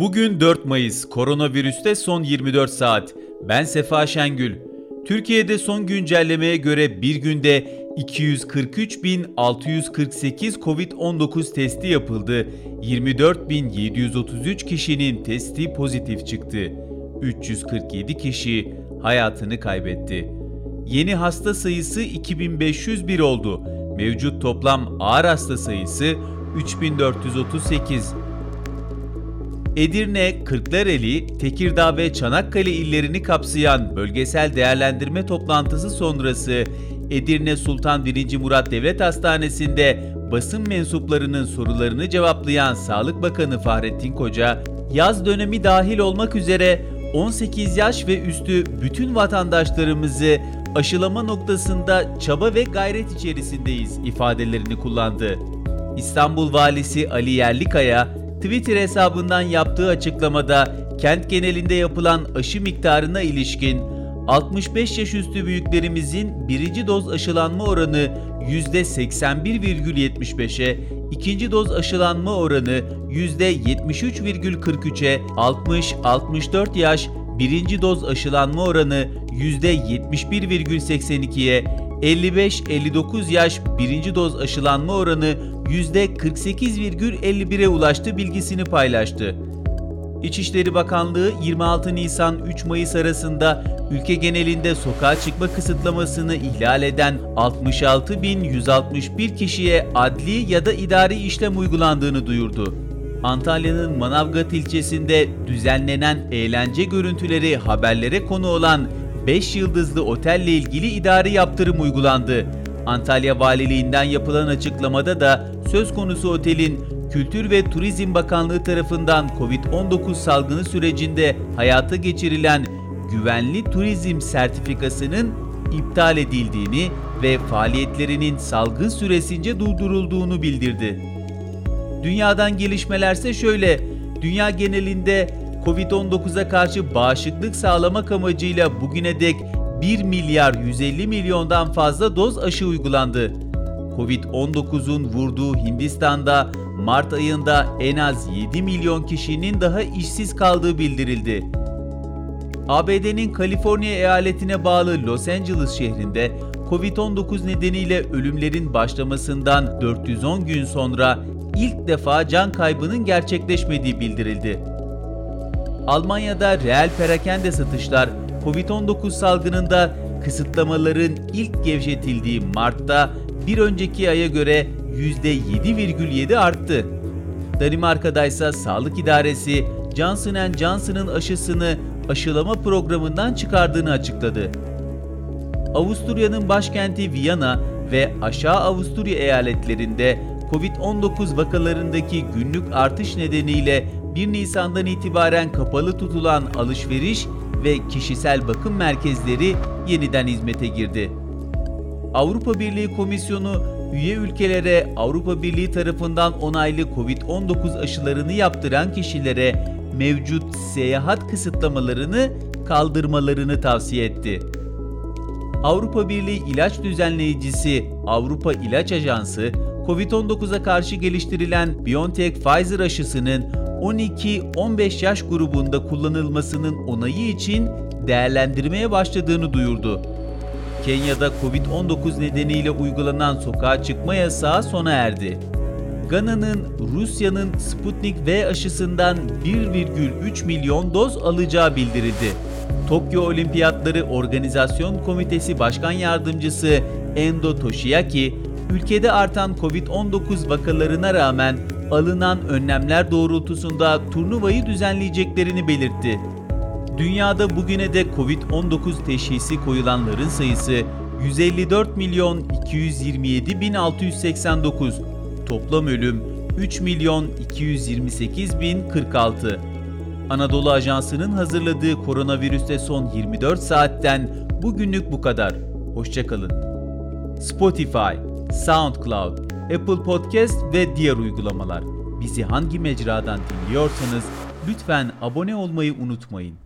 Bugün 4 Mayıs, koronavirüste son 24 saat. Ben Sefa Şengül. Türkiye'de son güncellemeye göre bir günde 243.648 Covid-19 testi yapıldı. 24.733 kişinin testi pozitif çıktı. 347 kişi hayatını kaybetti. Yeni hasta sayısı 2501 oldu. Mevcut toplam ağır hasta sayısı 3438. Edirne, Kırklareli, Tekirdağ ve Çanakkale illerini kapsayan bölgesel değerlendirme toplantısı sonrası Edirne Sultan 1. Murat Devlet Hastanesi'nde basın mensuplarının sorularını cevaplayan Sağlık Bakanı Fahrettin Koca, yaz dönemi dahil olmak üzere 18 yaş ve üstü bütün vatandaşlarımızı aşılama noktasında çaba ve gayret içerisindeyiz ifadelerini kullandı. İstanbul Valisi Ali Yerlikaya, Twitter hesabından yaptığı açıklamada kent genelinde yapılan aşı miktarına ilişkin 65 yaş üstü büyüklerimizin birinci doz aşılanma oranı %81,75'e, ikinci doz aşılanma oranı %73,43'e, 60-64 yaş birinci doz aşılanma oranı %71,82'ye, 55-59 yaş birinci doz aşılanma oranı %48,51'e ulaştı bilgisini paylaştı. İçişleri Bakanlığı 26 Nisan 3 Mayıs arasında ülke genelinde sokağa çıkma kısıtlamasını ihlal eden 66.161 kişiye adli ya da idari işlem uygulandığını duyurdu. Antalya'nın Manavgat ilçesinde düzenlenen eğlence görüntüleri haberlere konu olan 5 yıldızlı otelle ilgili idari yaptırım uygulandı. Antalya Valiliğinden yapılan açıklamada da söz konusu otelin Kültür ve Turizm Bakanlığı tarafından Covid-19 salgını sürecinde hayata geçirilen güvenli turizm sertifikasının iptal edildiğini ve faaliyetlerinin salgın süresince durdurulduğunu bildirdi. Dünyadan gelişmelerse şöyle, dünya genelinde Covid-19'a karşı bağışıklık sağlamak amacıyla bugüne dek 1 milyar 150 milyondan fazla doz aşı uygulandı. Covid-19'un vurduğu Hindistan'da Mart ayında en az 7 milyon kişinin daha işsiz kaldığı bildirildi. ABD'nin Kaliforniya eyaletine bağlı Los Angeles şehrinde Covid-19 nedeniyle ölümlerin başlamasından 410 gün sonra ilk defa can kaybının gerçekleşmediği bildirildi. Almanya'da reel perakende satışlar Covid-19 salgınında kısıtlamaların ilk gevşetildiği Mart'ta bir önceki aya göre %7,7 arttı. Danimarka'da ise Sağlık İdaresi Johnson Johnson'ın aşısını aşılama programından çıkardığını açıkladı. Avusturya'nın başkenti Viyana ve Aşağı Avusturya eyaletlerinde Covid-19 vakalarındaki günlük artış nedeniyle 1 Nisan'dan itibaren kapalı tutulan alışveriş ve kişisel bakım merkezleri yeniden hizmete girdi. Avrupa Birliği Komisyonu üye ülkelere Avrupa Birliği tarafından onaylı COVID-19 aşılarını yaptıran kişilere mevcut seyahat kısıtlamalarını kaldırmalarını tavsiye etti. Avrupa Birliği İlaç Düzenleyicisi Avrupa İlaç Ajansı, COVID-19'a karşı geliştirilen BioNTech Pfizer aşısının 12-15 yaş grubunda kullanılmasının onayı için değerlendirmeye başladığını duyurdu. Kenya'da Covid-19 nedeniyle uygulanan sokağa çıkma yasağı sona erdi. Gana'nın Rusya'nın Sputnik V aşısından 1,3 milyon doz alacağı bildirildi. Tokyo Olimpiyatları Organizasyon Komitesi Başkan Yardımcısı Endo Toshiaki, ülkede artan Covid-19 vakalarına rağmen alınan önlemler doğrultusunda turnuvayı düzenleyeceklerini belirtti. Dünyada bugüne de Covid-19 teşhisi koyulanların sayısı 154 milyon 227 bin 689. Toplam ölüm 3 milyon 228 bin 46. Anadolu Ajansı'nın hazırladığı koronavirüste son 24 saatten bugünlük bu kadar. Hoşçakalın. Spotify, SoundCloud, Apple Podcast ve diğer uygulamalar. Bizi hangi mecradan dinliyorsanız lütfen abone olmayı unutmayın.